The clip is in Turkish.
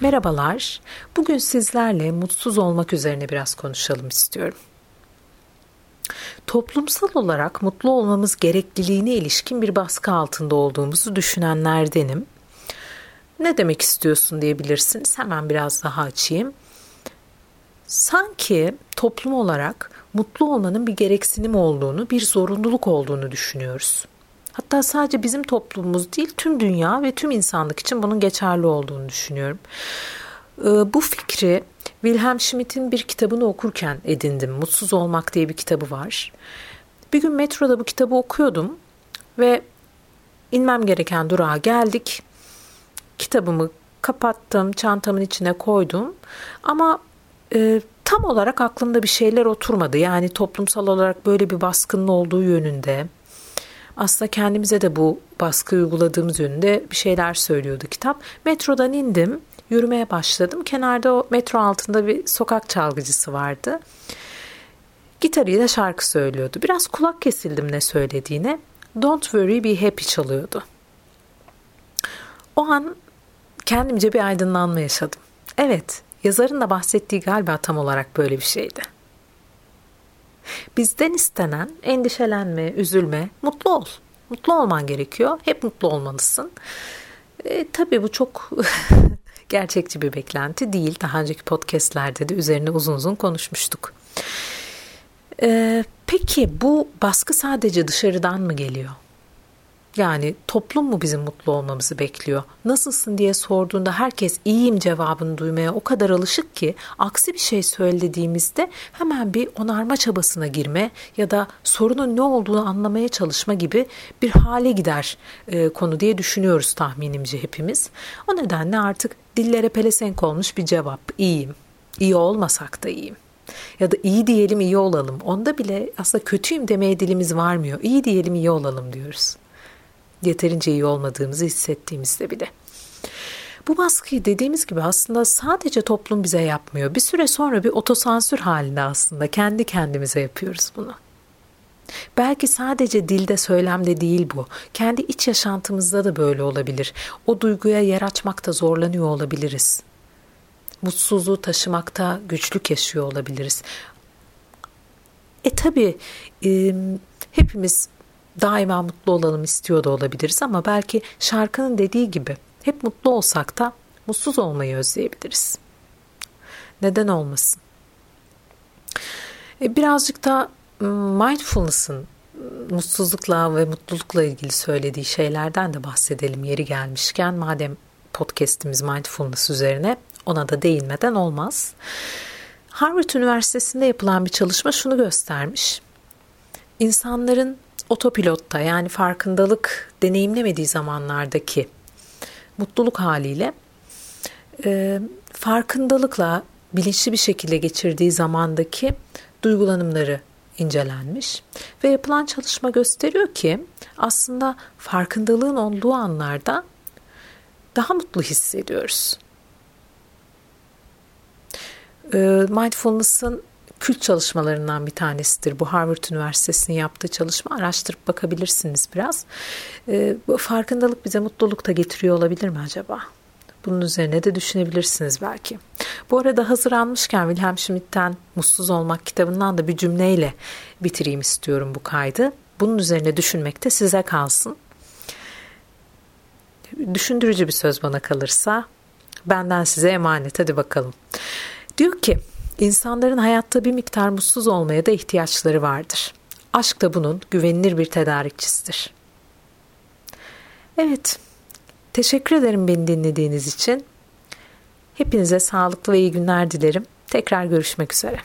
Merhabalar. Bugün sizlerle mutsuz olmak üzerine biraz konuşalım istiyorum. Toplumsal olarak mutlu olmamız gerekliliğine ilişkin bir baskı altında olduğumuzu düşünenlerdenim. Ne demek istiyorsun diyebilirsiniz. Hemen biraz daha açayım. Sanki toplum olarak mutlu olmanın bir gereksinim olduğunu, bir zorunluluk olduğunu düşünüyoruz. Hatta sadece bizim toplumumuz değil tüm dünya ve tüm insanlık için bunun geçerli olduğunu düşünüyorum. Ee, bu fikri Wilhelm Schmidt'in bir kitabını okurken edindim. Mutsuz Olmak diye bir kitabı var. Bir gün metroda bu kitabı okuyordum ve inmem gereken durağa geldik. Kitabımı kapattım, çantamın içine koydum. Ama e, tam olarak aklımda bir şeyler oturmadı. Yani toplumsal olarak böyle bir baskının olduğu yönünde aslında kendimize de bu baskı uyguladığımız yönünde bir şeyler söylüyordu kitap. Metrodan indim, yürümeye başladım. Kenarda o metro altında bir sokak çalgıcısı vardı. Gitarıyla şarkı söylüyordu. Biraz kulak kesildim ne söylediğine. Don't worry be happy çalıyordu. O an kendimce bir aydınlanma yaşadım. Evet, yazarın da bahsettiği galiba tam olarak böyle bir şeydi. Bizden istenen endişelenme, üzülme, mutlu ol. Mutlu olman gerekiyor. Hep mutlu olmalısın. E, tabii bu çok gerçekçi bir beklenti değil. Daha önceki podcastlerde de üzerine uzun uzun konuşmuştuk. E, peki bu baskı sadece dışarıdan mı geliyor? Yani toplum mu bizim mutlu olmamızı bekliyor? Nasılsın diye sorduğunda herkes iyiyim cevabını duymaya o kadar alışık ki aksi bir şey söylediğimizde hemen bir onarma çabasına girme ya da sorunun ne olduğunu anlamaya çalışma gibi bir hale gider e, konu diye düşünüyoruz tahminimce hepimiz. O nedenle artık dillere pelesenk olmuş bir cevap iyiyim. İyi olmasak da iyiyim ya da iyi diyelim iyi olalım. Onda bile aslında kötüyüm demeye dilimiz varmıyor. İyi diyelim iyi olalım diyoruz yeterince iyi olmadığımızı hissettiğimizde bile. Bu baskıyı dediğimiz gibi aslında sadece toplum bize yapmıyor. Bir süre sonra bir otosansür halinde aslında kendi kendimize yapıyoruz bunu. Belki sadece dilde söylemde değil bu. Kendi iç yaşantımızda da böyle olabilir. O duyguya yer açmakta zorlanıyor olabiliriz. Mutsuzluğu taşımakta güçlük yaşıyor olabiliriz. E tabi e, hepimiz daima mutlu olalım istiyor da olabiliriz ama belki şarkının dediği gibi hep mutlu olsak da mutsuz olmayı özleyebiliriz. Neden olmasın? E, birazcık da mindfulness'ın mutsuzlukla ve mutlulukla ilgili söylediği şeylerden de bahsedelim yeri gelmişken madem podcast'imiz mindfulness üzerine ona da değinmeden olmaz. Harvard Üniversitesi'nde yapılan bir çalışma şunu göstermiş. İnsanların otopilotta yani farkındalık deneyimlemediği zamanlardaki mutluluk haliyle e, farkındalıkla bilinçli bir şekilde geçirdiği zamandaki duygulanımları incelenmiş ve yapılan çalışma gösteriyor ki aslında farkındalığın olduğu anlarda daha mutlu hissediyoruz. E, mindfulness'ın kült çalışmalarından bir tanesidir. Bu Harvard Üniversitesi'nin yaptığı çalışma. Araştırıp bakabilirsiniz biraz. E, bu farkındalık bize mutluluk da getiriyor olabilir mi acaba? Bunun üzerine de düşünebilirsiniz belki. Bu arada hazır almışken Wilhelm Schmidt'ten Mutsuz Olmak kitabından da bir cümleyle bitireyim istiyorum bu kaydı. Bunun üzerine düşünmek de size kalsın. Düşündürücü bir söz bana kalırsa benden size emanet hadi bakalım. Diyor ki İnsanların hayatta bir miktar mutsuz olmaya da ihtiyaçları vardır. Aşk da bunun güvenilir bir tedarikçisidir. Evet, teşekkür ederim beni dinlediğiniz için. Hepinize sağlıklı ve iyi günler dilerim. Tekrar görüşmek üzere.